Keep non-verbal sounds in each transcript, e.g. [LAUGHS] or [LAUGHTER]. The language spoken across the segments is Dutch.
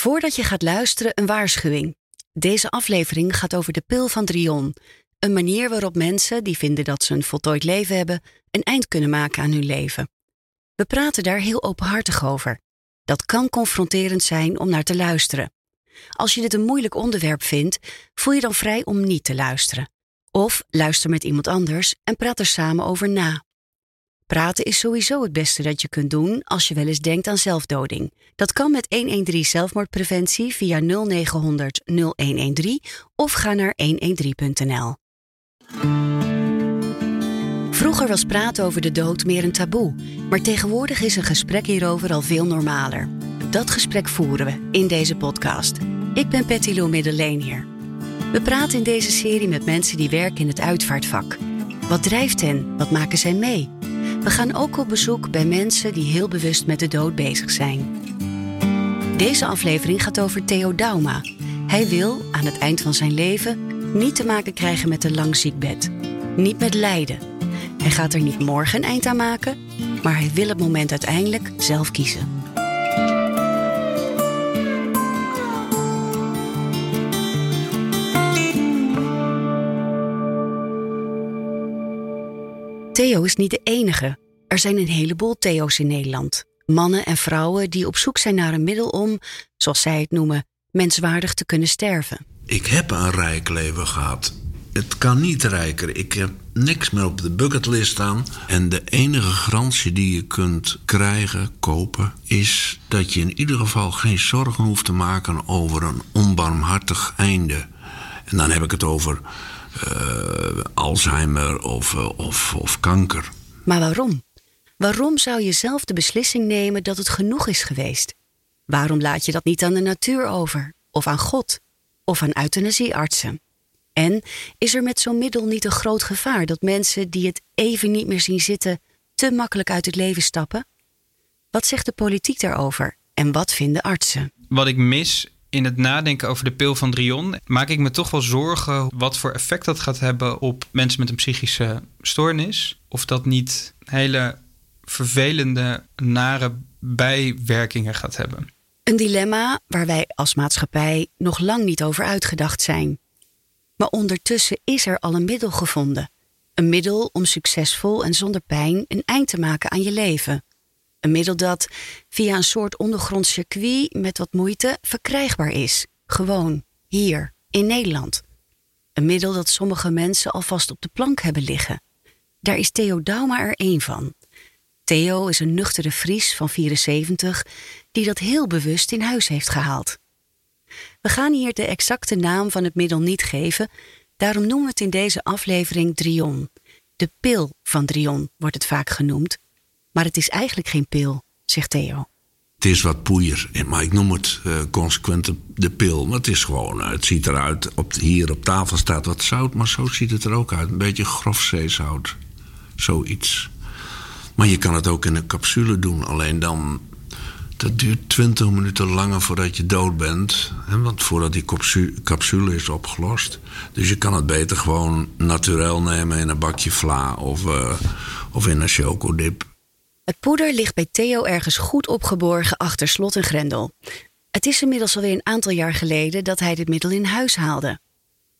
Voordat je gaat luisteren, een waarschuwing. Deze aflevering gaat over de pil van Drion. Een manier waarop mensen die vinden dat ze een voltooid leven hebben, een eind kunnen maken aan hun leven. We praten daar heel openhartig over. Dat kan confronterend zijn om naar te luisteren. Als je dit een moeilijk onderwerp vindt, voel je dan vrij om niet te luisteren. Of luister met iemand anders en praat er samen over na. Praten is sowieso het beste dat je kunt doen als je wel eens denkt aan zelfdoding. Dat kan met 113 zelfmoordpreventie via 0900 0113 of ga naar 113.nl. Vroeger was praten over de dood meer een taboe, maar tegenwoordig is een gesprek hierover al veel normaler. Dat gesprek voeren we in deze podcast. Ik ben Patty Lou Middeleen hier. We praten in deze serie met mensen die werken in het uitvaartvak. Wat drijft hen? Wat maken zij mee? We gaan ook op bezoek bij mensen die heel bewust met de dood bezig zijn. Deze aflevering gaat over Theo Dauma. Hij wil aan het eind van zijn leven niet te maken krijgen met een lang ziekbed. Niet met lijden. Hij gaat er niet morgen een eind aan maken, maar hij wil het moment uiteindelijk zelf kiezen. Is niet de enige. Er zijn een heleboel Theo's in Nederland. Mannen en vrouwen die op zoek zijn naar een middel om, zoals zij het noemen, menswaardig te kunnen sterven. Ik heb een rijk leven gehad. Het kan niet rijker. Ik heb niks meer op de bucketlist staan. En de enige garantie die je kunt krijgen, kopen, is dat je in ieder geval geen zorgen hoeft te maken over een onbarmhartig einde. En dan heb ik het over Alzheimer of, uh, of, of kanker. Maar waarom? Waarom zou je zelf de beslissing nemen dat het genoeg is geweest? Waarom laat je dat niet aan de natuur over? Of aan God? Of aan euthanasieartsen? En is er met zo'n middel niet een groot gevaar dat mensen die het even niet meer zien zitten te makkelijk uit het leven stappen? Wat zegt de politiek daarover en wat vinden artsen? Wat ik mis in het nadenken over de pil van Drion maak ik me toch wel zorgen wat voor effect dat gaat hebben op mensen met een psychische stoornis. Of dat niet hele vervelende, nare bijwerkingen gaat hebben. Een dilemma waar wij als maatschappij nog lang niet over uitgedacht zijn. Maar ondertussen is er al een middel gevonden. Een middel om succesvol en zonder pijn een eind te maken aan je leven. Een middel dat via een soort ondergronds circuit met wat moeite verkrijgbaar is. Gewoon, hier, in Nederland. Een middel dat sommige mensen alvast op de plank hebben liggen. Daar is Theo Dauma er één van. Theo is een nuchtere Fries van 74 die dat heel bewust in huis heeft gehaald. We gaan hier de exacte naam van het middel niet geven, daarom noemen we het in deze aflevering Drion. De pil van Drion wordt het vaak genoemd, maar het is eigenlijk geen pil, zegt Theo. Het is wat poeier, maar ik noem het uh, consequent de pil. Maar het is gewoon, het ziet eruit. Op, hier op tafel staat wat zout, maar zo ziet het er ook uit. Een beetje grof zeezout. Zoiets. Maar je kan het ook in een capsule doen. Alleen dan. Dat duurt 20 minuten langer voordat je dood bent. Hè, want voordat die capsule is opgelost. Dus je kan het beter gewoon natuurlijk nemen in een bakje vla of, uh, of in een chocodip. Het poeder ligt bij Theo ergens goed opgeborgen achter slot en grendel. Het is inmiddels alweer een aantal jaar geleden dat hij dit middel in huis haalde.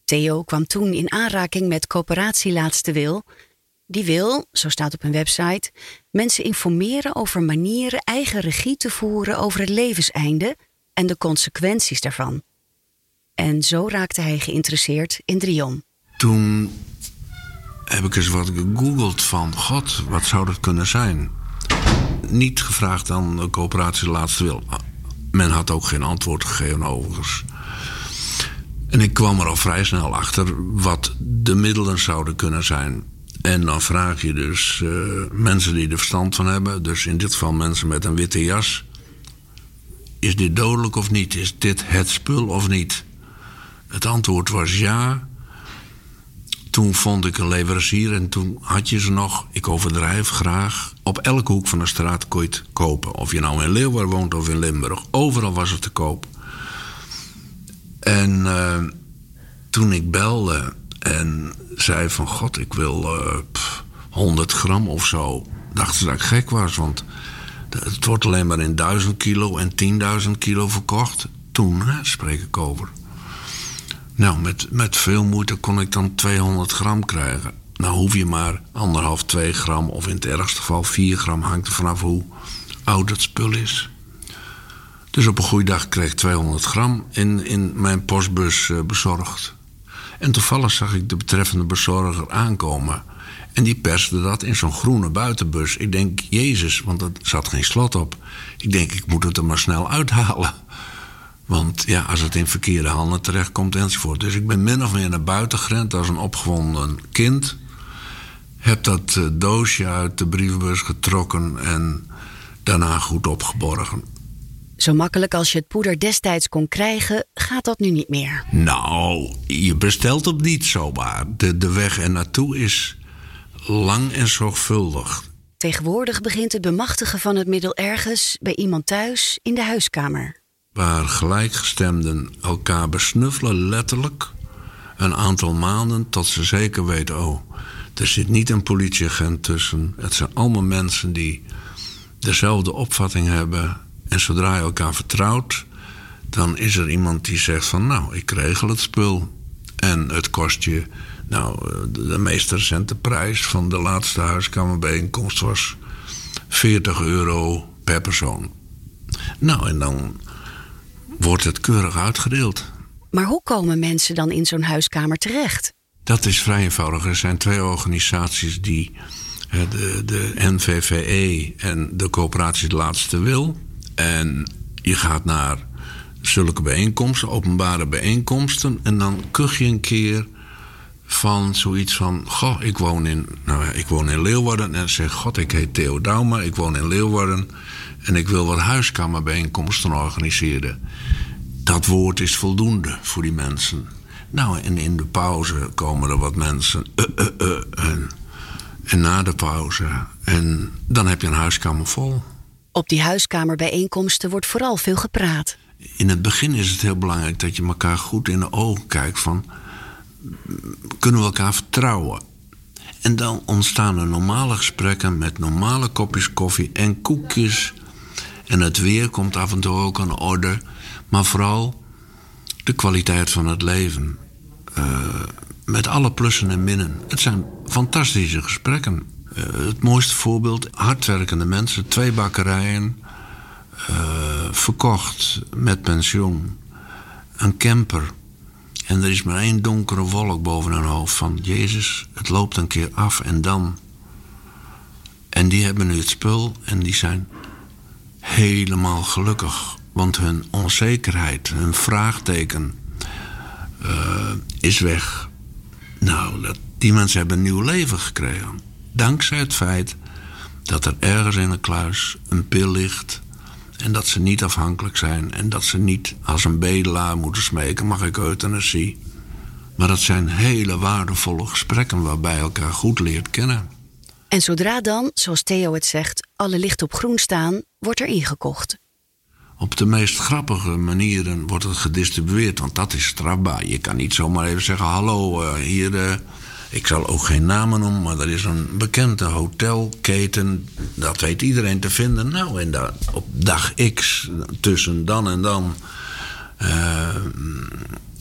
Theo kwam toen in aanraking met Coöperatie Laatste Wil. Die wil, zo staat op een website, mensen informeren over manieren eigen regie te voeren over het levenseinde en de consequenties daarvan. En zo raakte hij geïnteresseerd in Drion. Toen heb ik eens wat gegoogeld van, god, wat zou dat kunnen zijn? Niet gevraagd aan de coöperatie laatste wil. Men had ook geen antwoord gegeven overigens. En ik kwam er al vrij snel achter wat de middelen zouden kunnen zijn. En dan vraag je dus uh, mensen die er verstand van hebben, dus in dit geval mensen met een witte jas: is dit dodelijk of niet? Is dit het spul of niet? Het antwoord was ja. Toen vond ik een leverancier en toen had je ze nog, ik overdrijf graag, op elke hoek van de straat kon je het kopen. Of je nou in Leeuwarden woont of in Limburg. Overal was het te koop. En uh, toen ik belde en zei van... God, ik wil uh, pff, 100 gram of zo. Dachten ze dat ik gek was, want het wordt alleen maar in 1000 kilo en 10.000 kilo verkocht. toen, spreek ik over. Nou, met, met veel moeite kon ik dan 200 gram krijgen. Nou hoef je maar anderhalf, twee gram of in het ergste geval 4 gram. Hangt er vanaf hoe oud het spul is. Dus op een goede dag kreeg ik 200 gram in, in mijn postbus uh, bezorgd. En toevallig zag ik de betreffende bezorger aankomen. En die perste dat in zo'n groene buitenbus. Ik denk, Jezus, want er zat geen slot op. Ik denk, ik moet het er maar snel uithalen. Want ja, als het in verkeerde handen terechtkomt enzovoort. Dus ik ben min of meer naar buiten gerend als een opgewonden kind. Heb dat uh, doosje uit de brievenbus getrokken en daarna goed opgeborgen. Zo makkelijk als je het poeder destijds kon krijgen, gaat dat nu niet meer. Nou, je bestelt het niet zomaar. De, de weg er naartoe is lang en zorgvuldig. Tegenwoordig begint het bemachtigen van het middel ergens bij iemand thuis in de huiskamer. Waar gelijkgestemden elkaar besnuffelen, letterlijk, een aantal maanden tot ze zeker weten: oh, er zit niet een politieagent tussen. Het zijn allemaal mensen die dezelfde opvatting hebben. En zodra je elkaar vertrouwt, dan is er iemand die zegt van nou, ik regel het spul. En het kost je, nou, de meest recente prijs van de laatste huiskamerbijeenkomst was 40 euro per persoon. Nou, en dan wordt het keurig uitgedeeld. Maar hoe komen mensen dan in zo'n huiskamer terecht? Dat is vrij eenvoudig. Er zijn twee organisaties die, de, de NVVE en de coöperatie De Laatste Wil. En je gaat naar zulke bijeenkomsten, openbare bijeenkomsten. En dan kuch je een keer van zoiets van... Goh, ik woon in, nou ja, ik woon in Leeuwarden. En zeg, god, ik heet Theo Dauma, ik woon in Leeuwarden. En ik wil wat huiskamerbijeenkomsten organiseren. Dat woord is voldoende voor die mensen. Nou, en in de pauze komen er wat mensen. Uh, uh, uh, en, en na de pauze. En dan heb je een huiskamer vol. Op die huiskamerbijeenkomsten wordt vooral veel gepraat. In het begin is het heel belangrijk dat je elkaar goed in de ogen kijkt van... kunnen we elkaar vertrouwen? En dan ontstaan er normale gesprekken met normale kopjes koffie en koekjes. En het weer komt af en toe ook aan orde. Maar vooral de kwaliteit van het leven. Uh, met alle plussen en minnen. Het zijn fantastische gesprekken. Uh, het mooiste voorbeeld: hardwerkende mensen, twee bakkerijen, uh, verkocht met pensioen, een camper. En er is maar één donkere wolk boven hun hoofd van Jezus, het loopt een keer af en dan. En die hebben nu het spul en die zijn helemaal gelukkig. Want hun onzekerheid, hun vraagteken uh, is weg. Nou, dat, die mensen hebben een nieuw leven gekregen. Dankzij het feit dat er ergens in een kluis een pil ligt. En dat ze niet afhankelijk zijn. En dat ze niet als een bedelaar moeten smeken: mag ik euthanasie? Maar dat zijn hele waardevolle gesprekken waarbij je elkaar goed leert kennen. En zodra dan, zoals Theo het zegt, alle lichten op groen staan, wordt er ingekocht. Op de meest grappige manieren wordt het gedistribueerd, want dat is strafbaar. Je kan niet zomaar even zeggen: hallo, uh, hier. Uh, ik zal ook geen namen noemen, maar er is een bekende hotelketen. Dat weet iedereen te vinden. Nou, en dat, op dag X, tussen dan en dan. Uh,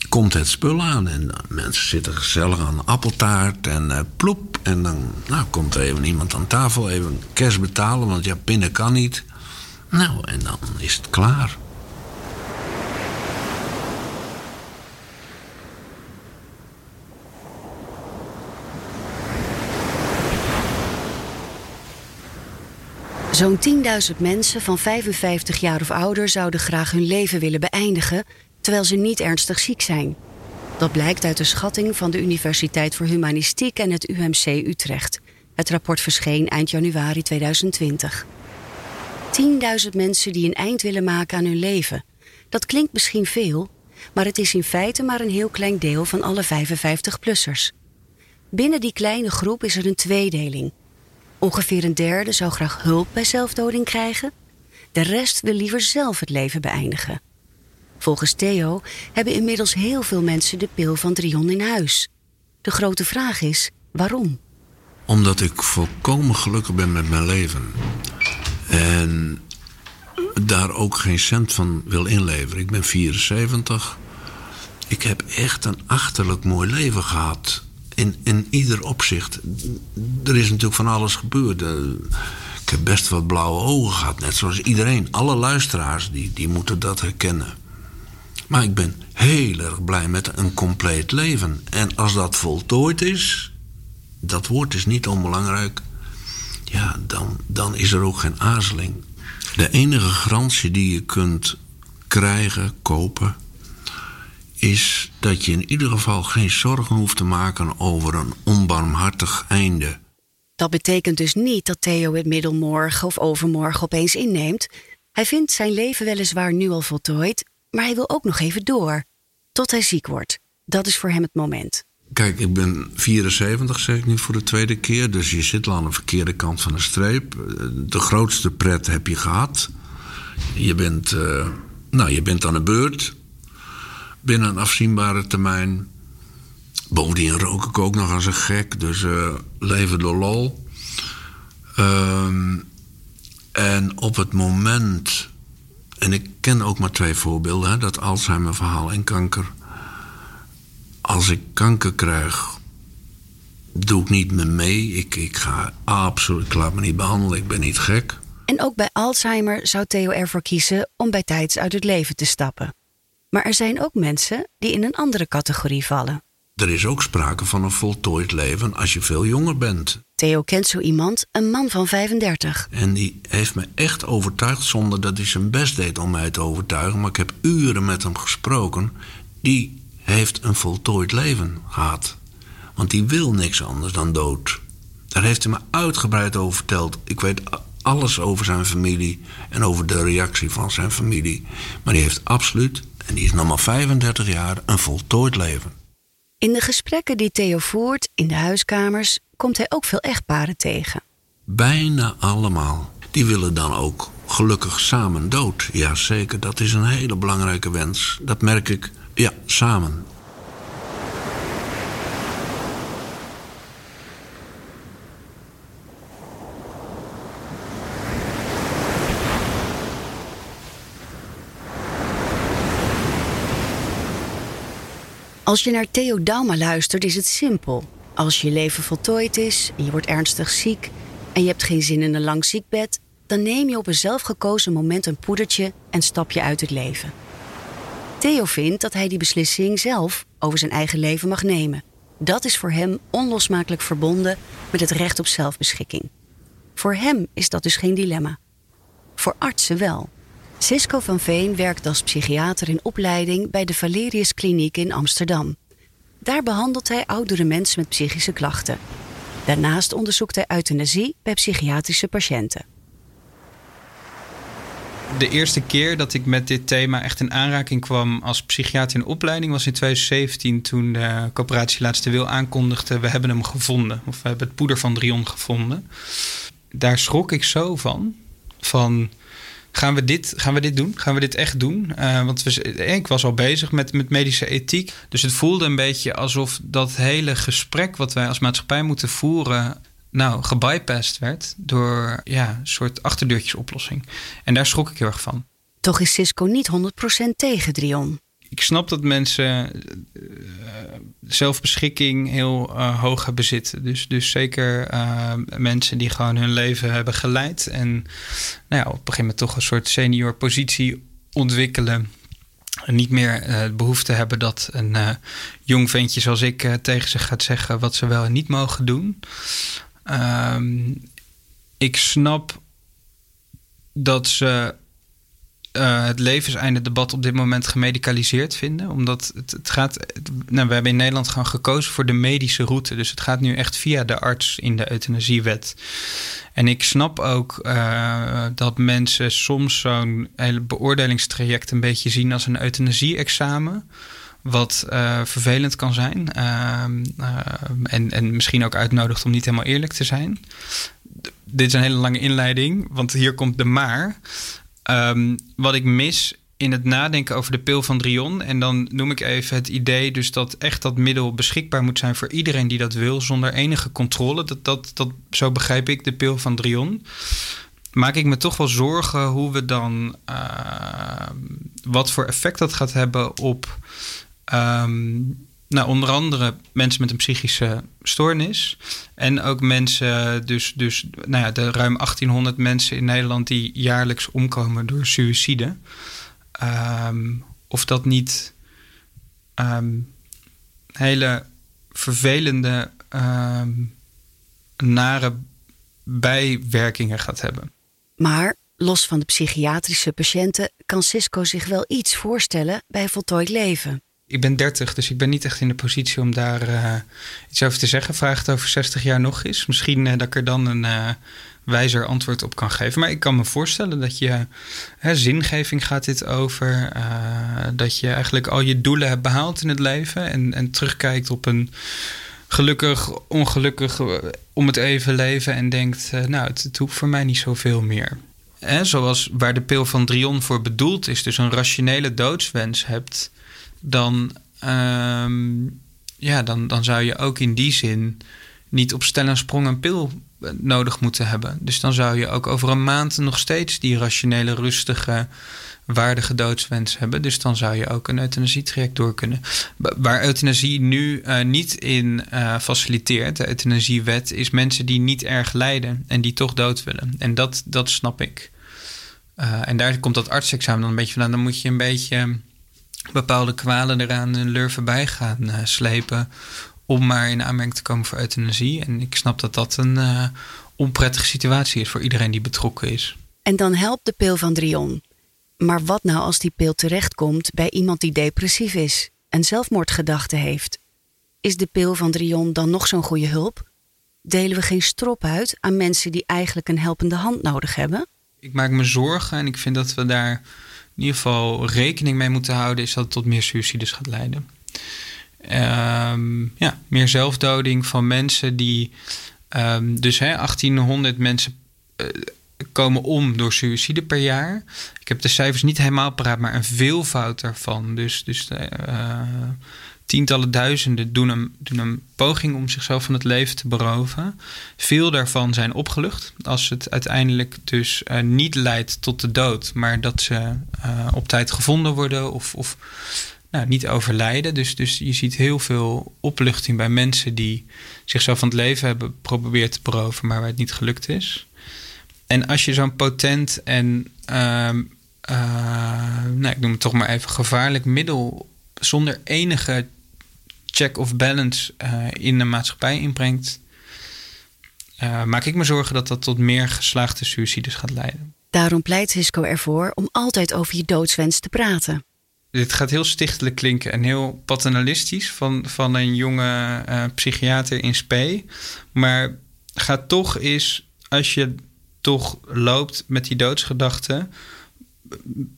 komt het spul aan. En mensen zitten gezellig aan appeltaart en uh, ploep. En dan nou, komt er even iemand aan tafel, even cash betalen, want ja, pinnen kan niet. Nou, en dan is het klaar. Zo'n 10.000 mensen van 55 jaar of ouder zouden graag hun leven willen beëindigen terwijl ze niet ernstig ziek zijn. Dat blijkt uit de schatting van de Universiteit voor Humanistiek en het UMC Utrecht. Het rapport verscheen eind januari 2020. 10.000 mensen die een eind willen maken aan hun leven. Dat klinkt misschien veel, maar het is in feite maar een heel klein deel van alle 55-plussers. Binnen die kleine groep is er een tweedeling. Ongeveer een derde zou graag hulp bij zelfdoding krijgen. De rest wil liever zelf het leven beëindigen. Volgens Theo hebben inmiddels heel veel mensen de pil van Drion in huis. De grote vraag is: waarom? Omdat ik volkomen gelukkig ben met mijn leven. En daar ook geen cent van wil inleveren. Ik ben 74. Ik heb echt een achterlijk mooi leven gehad. In, in ieder opzicht. Er is natuurlijk van alles gebeurd. Eh, ik heb best wat blauwe ogen gehad. Net zoals iedereen. Alle luisteraars die, die moeten dat herkennen. Maar ik ben heel erg blij met een compleet leven. En als dat voltooid is, dat woord is niet onbelangrijk, ja, dan, dan is er ook geen aarzeling. De enige garantie die je kunt krijgen, kopen, is dat je in ieder geval geen zorgen hoeft te maken over een onbarmhartig einde. Dat betekent dus niet dat Theo het middel morgen of overmorgen opeens inneemt. Hij vindt zijn leven weliswaar nu al voltooid, maar hij wil ook nog even door. Tot hij ziek wordt. Dat is voor hem het moment. Kijk, ik ben 74, zeg ik nu voor de tweede keer. Dus je zit al aan de verkeerde kant van de streep. De grootste pret heb je gehad. Je bent, uh, nou, je bent aan de beurt. Binnen een afzienbare termijn. Bovendien rook ik ook nog als een gek. Dus uh, leven door lol. Uh, en op het moment... En ik ken ook maar twee voorbeelden. Hè, dat Alzheimer verhaal en kanker als ik kanker krijg, doe ik niet meer mee. Ik, ik ga absoluut, ik laat me niet behandelen, ik ben niet gek. En ook bij Alzheimer zou Theo ervoor kiezen om bij tijds uit het leven te stappen. Maar er zijn ook mensen die in een andere categorie vallen. Er is ook sprake van een voltooid leven als je veel jonger bent. Theo kent zo iemand, een man van 35. En die heeft me echt overtuigd zonder dat hij zijn best deed om mij te overtuigen. Maar ik heb uren met hem gesproken. Die heeft een voltooid leven gehad. Want die wil niks anders dan dood. Daar heeft hij me uitgebreid over verteld. Ik weet alles over zijn familie en over de reactie van zijn familie. Maar die heeft absoluut, en die is nog maar 35 jaar, een voltooid leven. In de gesprekken die Theo voert in de huiskamers komt hij ook veel echtparen tegen. Bijna allemaal. Die willen dan ook gelukkig samen dood. Jazeker, dat is een hele belangrijke wens. Dat merk ik ja, samen. Als je naar Theo Dauma luistert, is het simpel. Als je leven voltooid is je wordt ernstig ziek en je hebt geen zin in een lang ziekbed, dan neem je op een zelfgekozen moment een poedertje en stap je uit het leven. Theo vindt dat hij die beslissing zelf over zijn eigen leven mag nemen. Dat is voor hem onlosmakelijk verbonden met het recht op zelfbeschikking. Voor hem is dat dus geen dilemma. Voor artsen wel. Cisco van Veen werkt als psychiater in opleiding bij de Valerius Kliniek in Amsterdam. Daar behandelt hij oudere mensen met psychische klachten. Daarnaast onderzoekt hij euthanasie bij psychiatrische patiënten de eerste keer dat ik met dit thema echt in aanraking kwam als psychiater in opleiding was in 2017 toen de coöperatie Laatste Wil aankondigde: we hebben hem gevonden. Of we hebben het poeder van Drion gevonden. Daar schrok ik zo van. Van gaan we dit, gaan we dit doen? Gaan we dit echt doen? Uh, want we, ik was al bezig met, met medische ethiek. Dus het voelde een beetje alsof dat hele gesprek wat wij als maatschappij moeten voeren nou, gebypast werd door ja, een soort achterdeurtjesoplossing. En daar schrok ik heel erg van. Toch is Cisco niet 100% tegen Drion. Ik snap dat mensen uh, zelfbeschikking heel uh, hoog hebben zitten. Dus, dus zeker uh, mensen die gewoon hun leven hebben geleid. En nou ja, op een gegeven moment toch een soort senior positie ontwikkelen. En niet meer de behoefte hebben dat een jong ventje zoals ik tegen zich gaat zeggen wat ze wel en niet mogen doen. Ehm, ik snap dat ze uh, het levenseinde debat op dit moment gemedicaliseerd vinden. Omdat het, het gaat. nou, we hebben in Nederland gewoon gekozen voor de medische route. Dus het gaat nu echt via de arts in de euthanasiewet. En ik snap ook uh, dat mensen soms zo'n hele beoordelingstraject een beetje zien als een euthanasie-examen wat uh, vervelend kan zijn. Uh, en, en misschien ook uitnodigt om niet helemaal eerlijk te zijn. dit is een hele lange inleiding, want hier komt de maar. Um, wat ik mis in het nadenken over de pil van Drion. En dan noem ik even het idee dus dat echt dat middel beschikbaar moet zijn voor iedereen die dat wil, zonder enige controle. Dat, dat, dat, zo begrijp ik de pil van Drion. maak ik me toch wel zorgen hoe we dan. Uh, wat voor effect dat gaat hebben op. Um, nou, onder andere mensen met een psychische stoornis. En ook mensen, dus, dus nou ja, de ruim 1800 mensen in Nederland die jaarlijks omkomen door suïcide. Um, of dat niet um, hele vervelende, um, nare bijwerkingen gaat hebben. Maar los van de psychiatrische patiënten kan Cisco zich wel iets voorstellen bij voltooid leven. Ik ben 30, dus ik ben niet echt in de positie om daar uh, iets over te zeggen. Vraag het over 60 jaar nog eens. Misschien uh, dat ik er dan een uh, wijzer antwoord op kan geven. Maar ik kan me voorstellen dat je hè, zingeving gaat dit over. dat je eigenlijk al je doelen hebt behaald in het leven. En, en terugkijkt op een gelukkig, ongelukkig om het even leven. En denkt, nou, het, het voor mij niet zoveel meer. Hè, zoals waar de pil van Drion voor bedoeld is, dus een rationele doodswens hebt, dan, um, ja, dan, dan zou je ook in die zin niet op stel en sprong een pil eh, nodig moeten hebben. Dus dan zou je ook over een maand nog steeds die rationele, rustige, waardige doodswens hebben. Dus dan zou je ook een euthanasietraject door kunnen. Waar euthanasie nu uh, niet in uh, faciliteert, de euthanasiewet, is mensen die niet erg lijden en die toch dood willen. En dat, dat snap ik. En daar komt dat artsexamen dan een beetje vandaan. Dan moet je een beetje bepaalde kwalen eraan een lur voorbij gaan slepen om maar in aanmerking te komen voor euthanasie. En ik snap dat dat een uh, onprettige situatie is voor iedereen die betrokken is. En dan helpt de pil van Drion. Maar wat nou als die pil terechtkomt bij iemand die depressief is en zelfmoordgedachten heeft? Is de pil van Drion dan nog zo'n goede hulp? Delen we geen strop uit aan mensen die eigenlijk een helpende hand nodig hebben? Ik maak me zorgen en ik vind dat we daar in ieder geval rekening mee moeten houden, is dat het tot meer suicides gaat leiden. Um, ja, meer zelfdoding van mensen die. Um, dus hè, 1800 mensen uh, komen om door suïcide per jaar. Ik heb de cijfers niet helemaal paraat, maar een veelvoud daarvan. Dus, dus uh, tientallen duizenden doen een, poging om zichzelf van het leven te beroven. Veel daarvan zijn opgelucht als het uiteindelijk dus uh, niet leidt tot de dood, maar dat ze uh, op tijd gevonden worden of, of nou, niet overlijden. Dus, dus je ziet heel veel opluchting bij mensen die zichzelf van het leven hebben geprobeerd te beroven, maar waar het niet gelukt is. En als je zo'n potent en, uh, ik noem het toch maar even gevaarlijk middel zonder enige check of balance uh, in de maatschappij inbrengt, uh, maak ik me zorgen dat dat tot meer geslaagde suicides gaat leiden. Daarom pleit Cisco ervoor om altijd over je doodswens te praten dit gaat heel stichtelijk klinken en heel paternalistisch van, van een jonge uh, psychiater in spe. Maar ga toch eens, als je toch loopt met die doodsgedachten,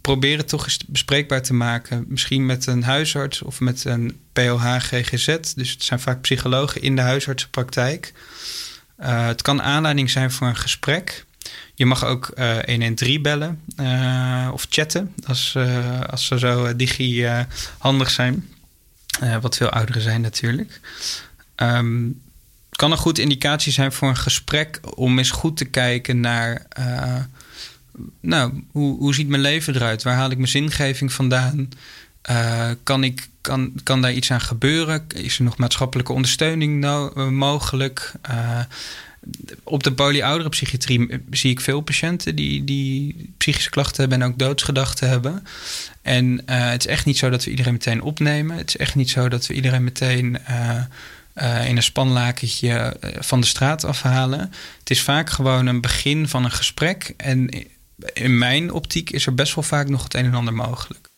probeer het toch eens bespreekbaar te maken. Misschien met een huisarts of met een POH-GGZ. Dus het zijn vaak psychologen in de huisartsenpraktijk. Uh, het kan aanleiding zijn voor een gesprek. Je mag ook uh, 113 bellen uh, of chatten als, als ze zo digi handig zijn. wat veel ouderen zijn natuurlijk. Um, kan een goed indicatie zijn voor een gesprek om eens goed te kijken naar... nou, hoe, hoe ziet mijn leven eruit? Waar haal ik mijn zingeving vandaan? kan, ik, kan, kan daar iets aan gebeuren? Is er nog maatschappelijke ondersteuning no mogelijk? op de polyouderenpsychiatrie zie ik veel patiënten die, die psychische klachten hebben en ook doodsgedachten hebben. En het is echt niet zo dat we iedereen meteen opnemen. Het is echt niet zo dat we iedereen meteen in een spanlakentje van de straat afhalen. Het is vaak gewoon een begin van een gesprek. En in mijn optiek is er best wel vaak nog het een en ander mogelijk.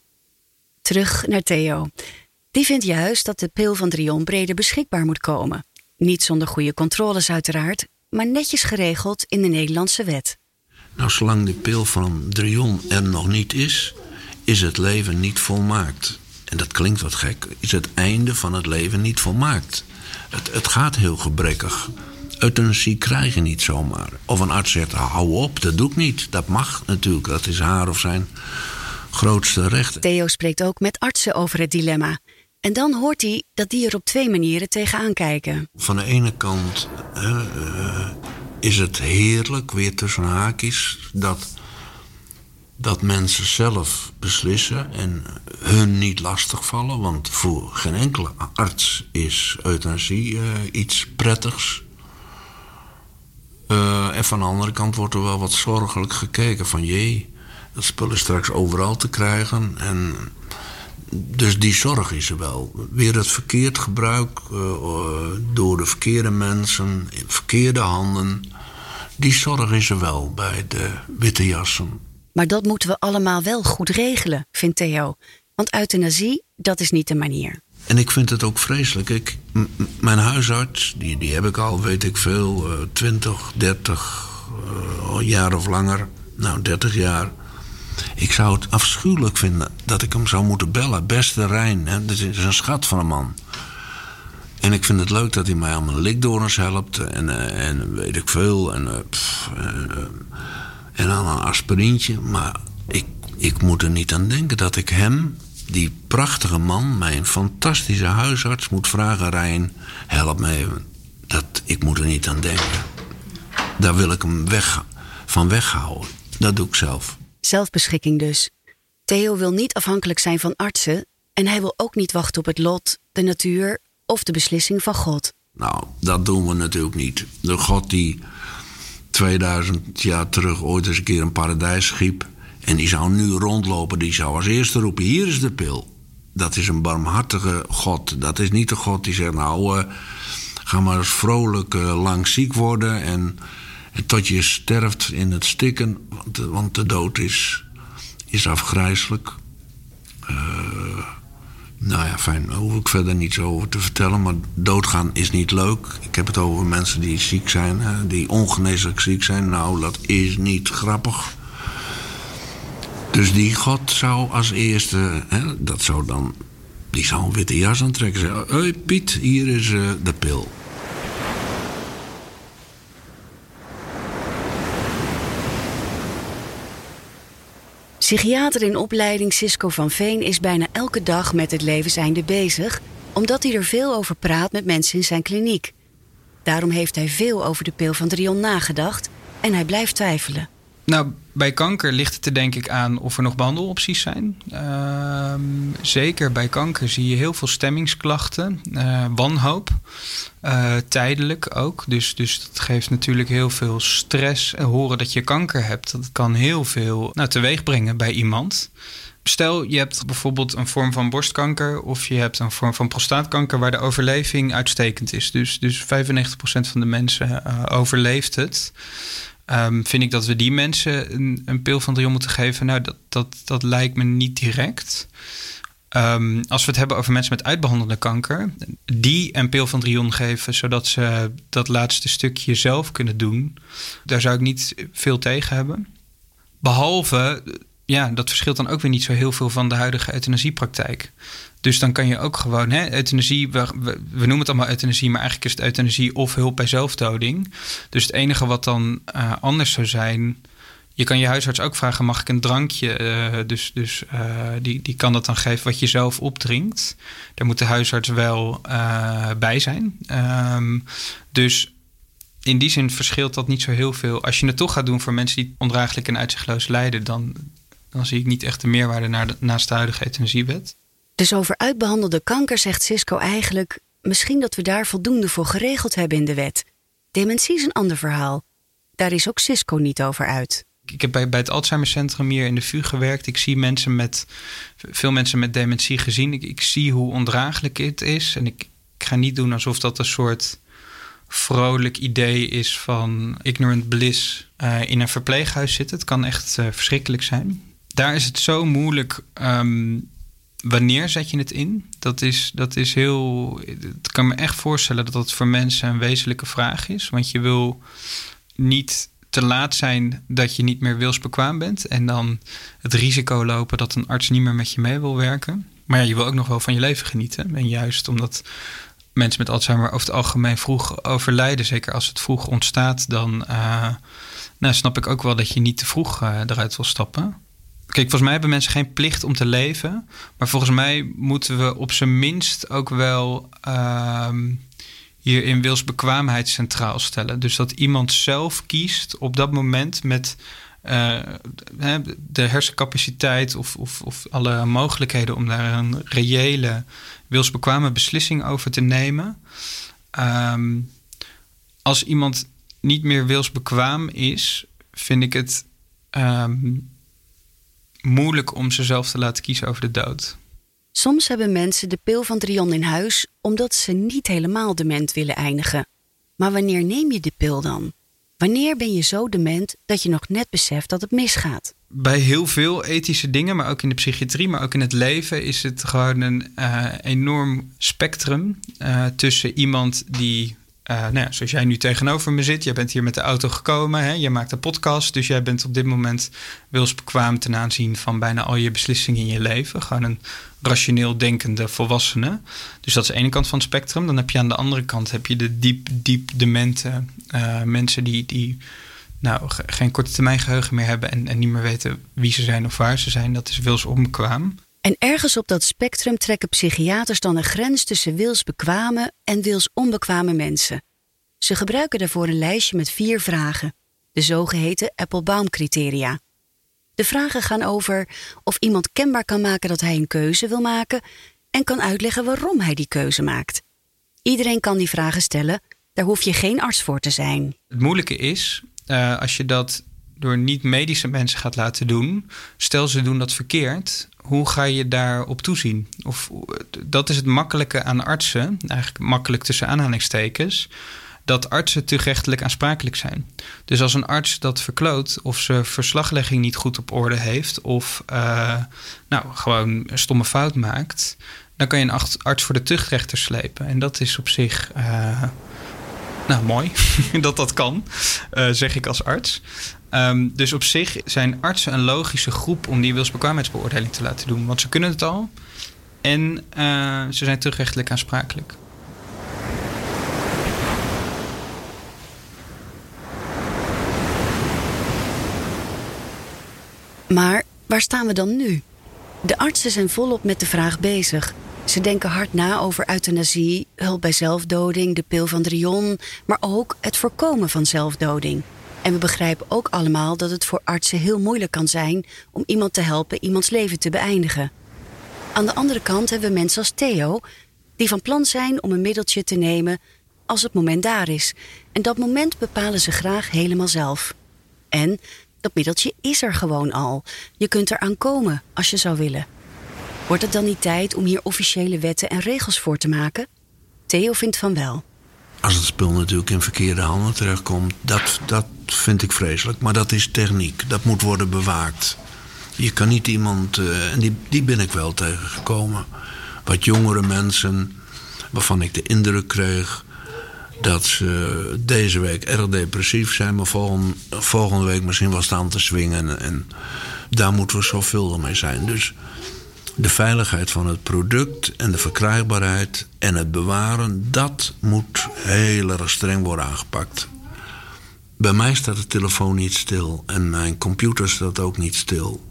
Terug naar Theo. Die vindt juist dat de pil van Drion breder beschikbaar moet komen. Niet zonder goede controles uiteraard, maar netjes geregeld in de Nederlandse wet. Nou, zolang de pil van Drion er nog niet is, is het leven niet volmaakt. En dat klinkt wat gek, is het einde van het leven niet volmaakt. Het, het gaat heel gebrekkig. Euthanasie krijg je niet zomaar. Of een arts zegt, hou op, dat doe ik niet. Dat mag natuurlijk, dat is haar of zijn grootste recht. Theo spreekt ook met artsen over het dilemma. En dan hoort hij dat die er op twee manieren tegenaan kijken. Van de ene kant uh, is het heerlijk, weer tussen haakjes, dat, dat mensen zelf beslissen en hun niet lastigvallen. Want voor geen enkele arts is euthanasie uh, iets prettigs. Uh, en van de andere kant wordt er wel wat zorgelijk gekeken van jee, dat spul is straks overal te krijgen. En dus die zorg is er wel. Weer het verkeerd gebruik uh, door de verkeerde mensen, verkeerde handen. Die zorg is er wel bij de witte jassen. Maar dat moeten we allemaal wel goed regelen, vindt Theo. Want euthanasie, dat is niet de manier. En ik vind het ook vreselijk. Ik, mijn huisarts, die, die heb ik al, weet ik veel, uh, 20, 30 uh, jaar of langer. Nou, 30 jaar. Ik zou het afschuwelijk vinden dat ik hem zou moeten bellen. Beste Rijn, hè? dat is een schat van een man. En ik vind het leuk dat hij mij aan mijn helpt. En, uh, en weet ik veel. En, uh, pff, uh, en aan een aspirintje. Maar ik, ik moet er niet aan denken dat ik hem, die prachtige man, mijn fantastische huisarts, moet vragen: Rijn, help me even. Dat, ik moet er niet aan denken. Daar wil ik hem weg, van weghouden. Dat doe ik zelf. Zelfbeschikking dus. Theo wil niet afhankelijk zijn van artsen en hij wil ook niet wachten op het lot, de natuur of de beslissing van God. Nou, dat doen we natuurlijk niet. De God die 2000 jaar terug ooit eens een keer een paradijs schiep en die zou nu rondlopen, die zou als eerste roepen: Hier is de pil. Dat is een barmhartige God. Dat is niet de God die zegt: Nou, uh, ga maar eens vrolijk uh, lang ziek worden en en tot je sterft in het stikken, want de, want de dood is, is afgrijzelijk. Nou ja, fijn, daar hoef ik verder niets over te vertellen. Maar doodgaan is niet leuk. Ik heb het over mensen die ziek zijn, die ongeneeslijk ziek zijn. Nou, dat is niet grappig. Dus die God zou als eerste, hè, dat zou dan, die zou een witte jas aantrekken. Zeggen: Hé Piet, hier is uh, de pil. Psychiater in opleiding Cisco van Veen is bijna elke dag met het levenseinde bezig, omdat hij er veel over praat met mensen in zijn kliniek. Daarom heeft hij veel over de pil van Drion nagedacht en hij blijft twijfelen. Nou, bij kanker ligt het er denk ik aan of er nog behandelopties zijn. Uh, zeker bij kanker zie je heel veel stemmingsklachten, uh, wanhoop, uh, tijdelijk ook. Dus, dus dat geeft natuurlijk heel veel stress. En horen dat je kanker hebt, dat kan heel veel nou, teweeg brengen bij iemand. Stel, je hebt bijvoorbeeld een vorm van borstkanker of je hebt een vorm van prostaatkanker waar de overleving uitstekend is. Dus, dus 95% van de mensen overleeft het. Um, vind ik dat we die mensen een, een pil van Drion moeten geven? Nou, dat, dat, dat lijkt me niet direct. Um, als we het hebben over mensen met uitbehandelde kanker, die een pil van Drion geven, zodat ze dat laatste stukje zelf kunnen doen, daar zou ik niet veel tegen hebben. Behalve, ja, dat verschilt dan ook weer niet zo heel veel van de huidige euthanasiepraktijk. Dus dan kan je ook gewoon, hè, euthanasie, we, we, noemen het allemaal euthanasie, maar eigenlijk is het euthanasie of hulp bij zelfdoding. Dus het enige wat dan uh, anders zou zijn, je kan je huisarts ook vragen: mag ik een drankje? Uh, dus dus uh, die, die kan dat dan geven wat je zelf opdrinkt. Daar moet de huisarts wel bij zijn. Um, dus in die zin verschilt dat niet zo heel veel. Als je het toch gaat doen voor mensen die ondraaglijk en uitzichtloos lijden, dan, dan zie ik niet echt de meerwaarde naar de, naast de huidige euthanasiewet. Dus over uitbehandelde kanker zegt Cisco eigenlijk: misschien dat we daar voldoende voor geregeld hebben in de wet. Dementie is een ander verhaal. Daar is ook Cisco niet over uit. Ik heb bij, bij het Alzheimercentrum hier in de VU gewerkt. Ik zie mensen met, veel mensen met dementie gezien. Ik, ik zie hoe ondraaglijk het is. En ik, ik ga niet doen alsof dat een soort vrolijk idee is van ignorant bliss uh, in een verpleeghuis zitten. Het kan echt uh, verschrikkelijk zijn. Daar is het zo moeilijk um, wanneer zet je het in? Dat is, dat is heel. Ik kan me echt voorstellen dat dat voor mensen een wezenlijke vraag is. Want je wil niet te laat zijn dat je niet meer wilsbekwaam bent. En dan het risico lopen dat een arts niet meer met je mee wil werken. Maar ja, je wil ook nog wel van je leven genieten. En juist omdat mensen met Alzheimer over het algemeen vroeg overlijden, zeker als het vroeg ontstaat, dan uh, nou, snap ik ook wel dat je niet te vroeg uh, eruit wil stappen. Kijk, volgens mij hebben mensen geen plicht om te leven. Maar volgens mij moeten we op zijn minst ook wel. Uh, hierin wilsbekwaamheid centraal stellen. Dus dat iemand zelf kiest op dat moment met uh, de hersencapaciteit of, of, of alle mogelijkheden om daar een reële wilsbekwame beslissing over te nemen. Ehm, als iemand niet meer wilsbekwaam is, vind ik het ehm, moeilijk om ze zelf te laten kiezen over de dood. Soms hebben mensen de pil van Drion in huis omdat ze niet helemaal dement willen eindigen. Maar wanneer neem je de pil dan? Wanneer ben je zo dement dat je nog net beseft dat het misgaat? Bij heel veel ethische dingen, maar ook in de psychiatrie, maar ook in het leven, is het gewoon een uh, enorm spectrum uh, tussen iemand die uh, nou ja, zoals jij nu tegenover me zit, jij bent hier met de auto gekomen, hè? jij maakt een podcast, dus jij bent op dit moment wilsbekwaam ten aanzien van bijna al je beslissingen in je leven. Gewoon een rationeel denkende volwassene. Dus dat is de ene kant van het spectrum. Dan heb je aan de andere kant heb je de diep, diep demente uh, mensen die, die nou, geen korte termijn geheugen meer hebben en, en niet meer weten wie ze zijn of waar ze zijn. Dat is wilsonbekwaam. En ergens op dat spectrum trekken psychiaters dan een grens tussen wilsbekwame en wilsonbekwame mensen. Ze gebruiken daarvoor een lijstje met vier vragen, de zogeheten Applebaum-criteria. De vragen gaan over of iemand kenbaar kan maken dat hij een keuze wil maken en kan uitleggen waarom hij die keuze maakt. Iedereen kan die vragen stellen, daar hoef je geen arts voor te zijn. Het moeilijke is, uh, als je dat door niet-medische mensen gaat laten doen, stel ze doen dat verkeerd, hoe ga je daarop toezien? Of, dat is het makkelijke aan artsen, eigenlijk makkelijk tussen aanhalingstekens, dat artsen gerechtelijk aansprakelijk zijn. Dus als een arts dat verkloot, of zijn verslaglegging niet goed op orde heeft, of uh, nou, gewoon een stomme fout maakt, dan kan je een arts voor de tuchtrechter slepen. En dat is op zich. Uh, nou, mooi [LAUGHS] dat dat kan, zeg ik als arts. Um, dus op zich zijn artsen een logische groep om die wilsbekwaamheidsbeoordeling te laten doen. Want ze kunnen het al en uh, ze zijn terugrechtelijk aansprakelijk. Maar waar staan we dan nu? De artsen zijn volop met de vraag bezig. Ze denken hard na over euthanasie, hulp bij zelfdoding, de pil van Drion, maar ook het voorkomen van zelfdoding. En we begrijpen ook allemaal dat het voor artsen heel moeilijk kan zijn om iemand te helpen iemands leven te beëindigen. Aan de andere kant hebben we mensen als Theo, die van plan zijn om een middeltje te nemen als het moment daar is. En dat moment bepalen ze graag helemaal zelf. En dat middeltje is er gewoon al. Je kunt eraan komen als je zou willen. Wordt het dan niet tijd om hier officiële wetten en regels voor te maken? Theo vindt van wel. Als het spul natuurlijk in verkeerde handen terechtkomt, dat, dat vind ik vreselijk. Maar dat is techniek, dat moet worden bewaakt. Je kan niet iemand, uh, en die, die ben ik wel tegengekomen, wat jongere mensen, waarvan ik de indruk kreeg dat ze deze week erg depressief zijn, maar volgende, volgende week misschien wel staan te swingen. En daar moeten we zoveel mee zijn. Dus de veiligheid van het product en de verkrijgbaarheid en het bewaren, dat moet heel erg streng worden aangepakt. Bij mij staat de telefoon niet stil en mijn computer staat ook niet stil.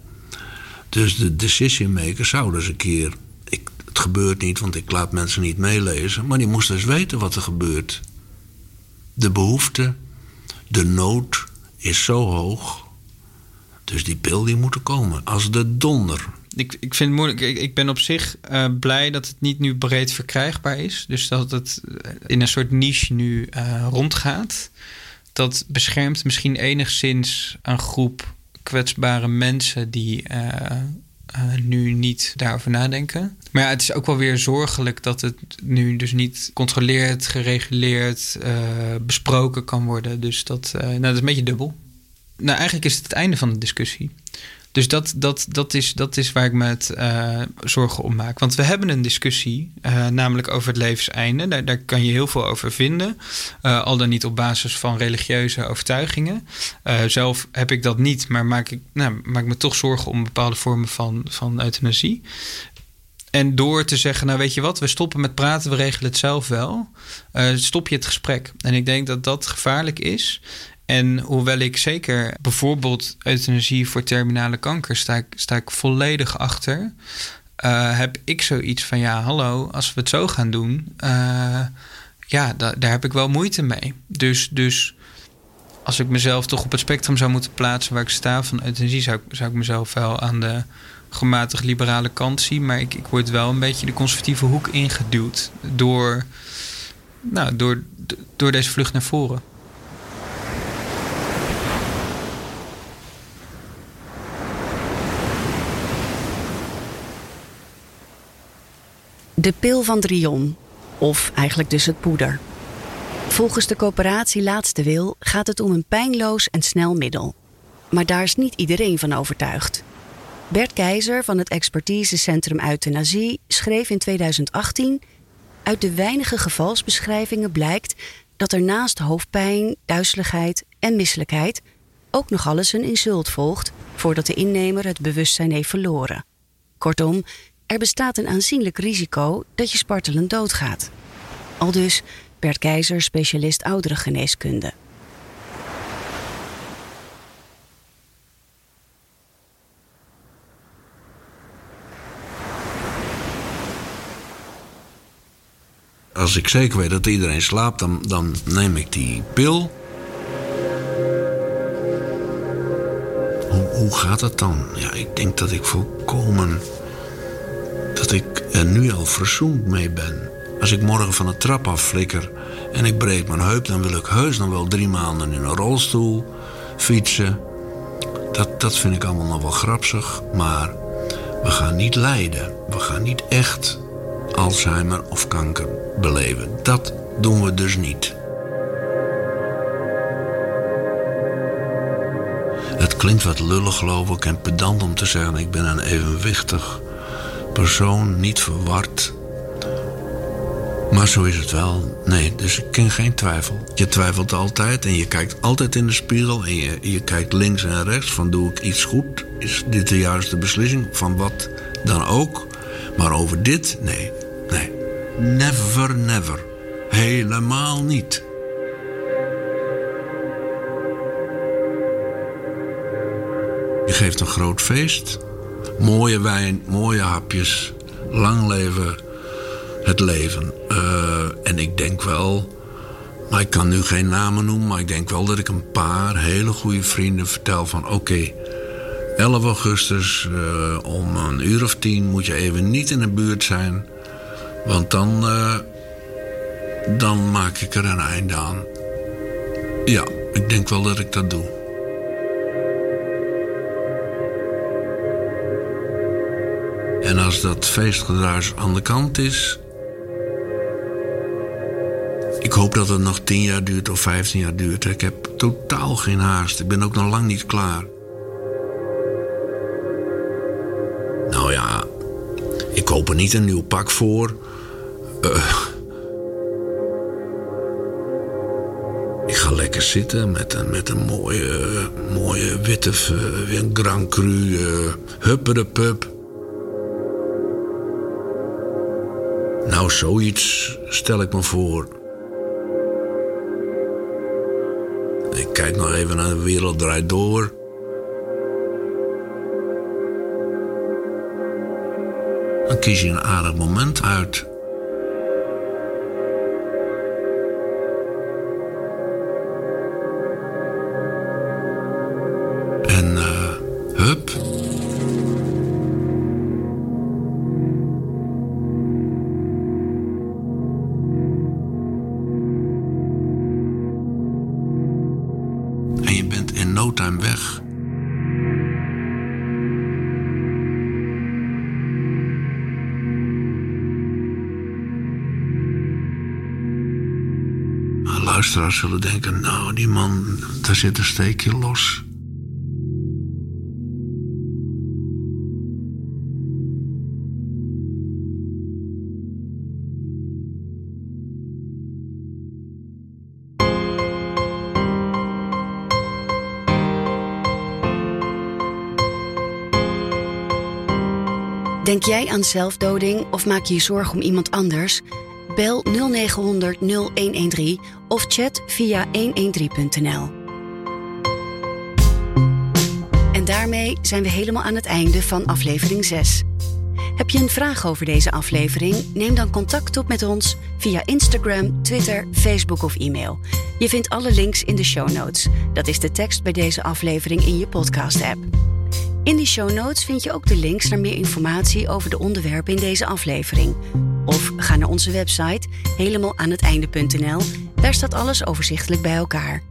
Dus de decision makers zouden eens een keer. Ik, het gebeurt niet, want ik laat mensen niet meelezen. Maar die moesten eens weten wat er gebeurt. De behoefte, de nood is zo hoog. Dus die pil die moet er komen. Als de donder ik, ik vind het moeilijk. Ik, ik ben op zich uh, blij dat het niet nu breed verkrijgbaar is. Dus dat het in een soort niche nu uh, rondgaat. Dat beschermt misschien enigszins een groep kwetsbare mensen die uh, nu niet daarover nadenken. Maar ja, het is ook wel weer zorgelijk dat het nu dus niet controleerd, gereguleerd, besproken kan worden. Dus dat, nou, dat is een beetje dubbel. Nou, eigenlijk is het het einde van de discussie. Dus dat, dat, dat, is, dat is waar ik me het uh, zorgen om maak. Want we hebben een discussie, uh, namelijk over het levenseinde. Daar, daar kan je heel veel over vinden. Uh, al dan niet op basis van religieuze overtuigingen. zelf heb ik dat niet, maar maak ik nou, maak me toch zorgen om bepaalde vormen van, van euthanasie. En door te zeggen, nou weet je wat, we stoppen met praten, we regelen het zelf wel. stop je het gesprek. En ik denk dat dat gevaarlijk is. En hoewel ik zeker bijvoorbeeld euthanasie voor terminale kanker sta ik, sta ik volledig achter, uh, heb ik zoiets van ja, hallo, als we het zo gaan doen, uh, ja, daar heb ik wel moeite mee. Dus, dus als ik mezelf toch op het spectrum zou moeten plaatsen waar ik sta van euthanasie, zou, zou ik mezelf wel aan de gematigd liberale kant zien. Maar ik, ik word wel een beetje de conservatieve hoek ingeduwd door, nou, door, door deze vlucht naar voren. De pil van Drion, of eigenlijk dus het poeder. Volgens de coöperatie Laatste Wil gaat het om een pijnloos en snel middel. Maar daar is niet iedereen van overtuigd. Bert Keizer van het expertisecentrum Euthanasie schreef in 2018... Uit de weinige gevalsbeschrijvingen blijkt dat er naast hoofdpijn, duizeligheid en misselijkheid ook nog alles een insult volgt voordat de innemer het bewustzijn heeft verloren. Kortom, er bestaat een aanzienlijk risico dat je spartelend doodgaat. Al dus Bert Keizer, specialist ouderengeneeskunde. Als ik zeker weet dat iedereen slaapt, dan, dan neem ik die pil. Hoe, hoe gaat het dan? Ja, ik denk dat ik volkomen. Dat ik er nu al verzoend mee ben. Als ik morgen van de trap af flikker en ik breek mijn heup, dan wil ik heus nog wel drie maanden in een rolstoel fietsen. Dat, dat vind ik allemaal nog wel grapsig, maar we gaan niet lijden. We gaan niet echt Alzheimer of kanker beleven. Dat doen we dus niet. Het klinkt wat lullig, geloof ik, en pedant om te zeggen: ik ben een evenwichtig persoon, niet verward. Maar zo is het wel. Nee, dus ik ken geen twijfel. Je twijfelt altijd en je kijkt altijd in de spiegel en je, je kijkt links en rechts van doe ik iets goed? Is dit de juiste beslissing? Van wat dan ook. Maar over dit, nee, nee. Never, never. Helemaal niet. Je geeft een groot feest. Mooie wijn, mooie hapjes. Lang leven het leven. Uh, en ik denk wel, maar ik kan nu geen namen noemen, maar ik denk wel dat ik een paar hele goede vrienden vertel van oké, 11 augustus uh, om een uur of tien moet je even niet in de buurt zijn, want dan, uh, dan maak ik er een einde aan. Ja, ik denk wel dat ik dat doe. En als dat feestgedruis aan de kant is, ik hoop dat het nog 10 jaar duurt of 15 jaar duurt. Ik heb totaal geen haast. Ik ben ook nog lang niet klaar. Nou ja, ik koop er niet een nieuw pak voor. Uh, ik ga lekker zitten met een, met een mooie, mooie witte een Grand Cru uh, huppede Nou, zoiets stel ik me voor. Ik kijk nog even naar de wereld draait door. Dan kies je een aardig moment uit. Luisteraars zullen denken: nou, die man, daar zit een steekje los. Denk jij aan zelfdoding of maak je je zorgen om iemand anders? Bel 0900 0113 of chat via 113.nl. En daarmee zijn we helemaal aan het einde van aflevering 6. Heb je een vraag over deze aflevering? Neem dan contact op met ons via Instagram, Twitter, Facebook of e-mail. Je vindt alle links in de show notes. Dat is de tekst bij deze aflevering in je podcast-app. In die show notes vind je ook de links naar meer informatie over de onderwerpen in deze aflevering. Of ga naar onze website helemaal aan het einde.nl. Daar staat alles overzichtelijk bij elkaar.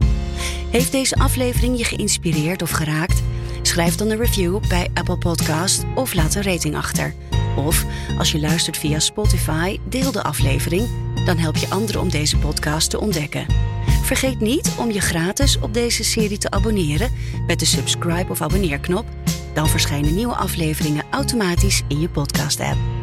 Heeft deze aflevering je geïnspireerd of geraakt? Schrijf dan een review bij Apple Podcast of laat een rating achter. Of als je luistert via Spotify, deel de aflevering. Dan help je anderen om deze podcast te ontdekken. Vergeet niet om je gratis op deze serie te abonneren met de subscribe of abonneerknop. Dan verschijnen nieuwe afleveringen automatisch in je podcast-app.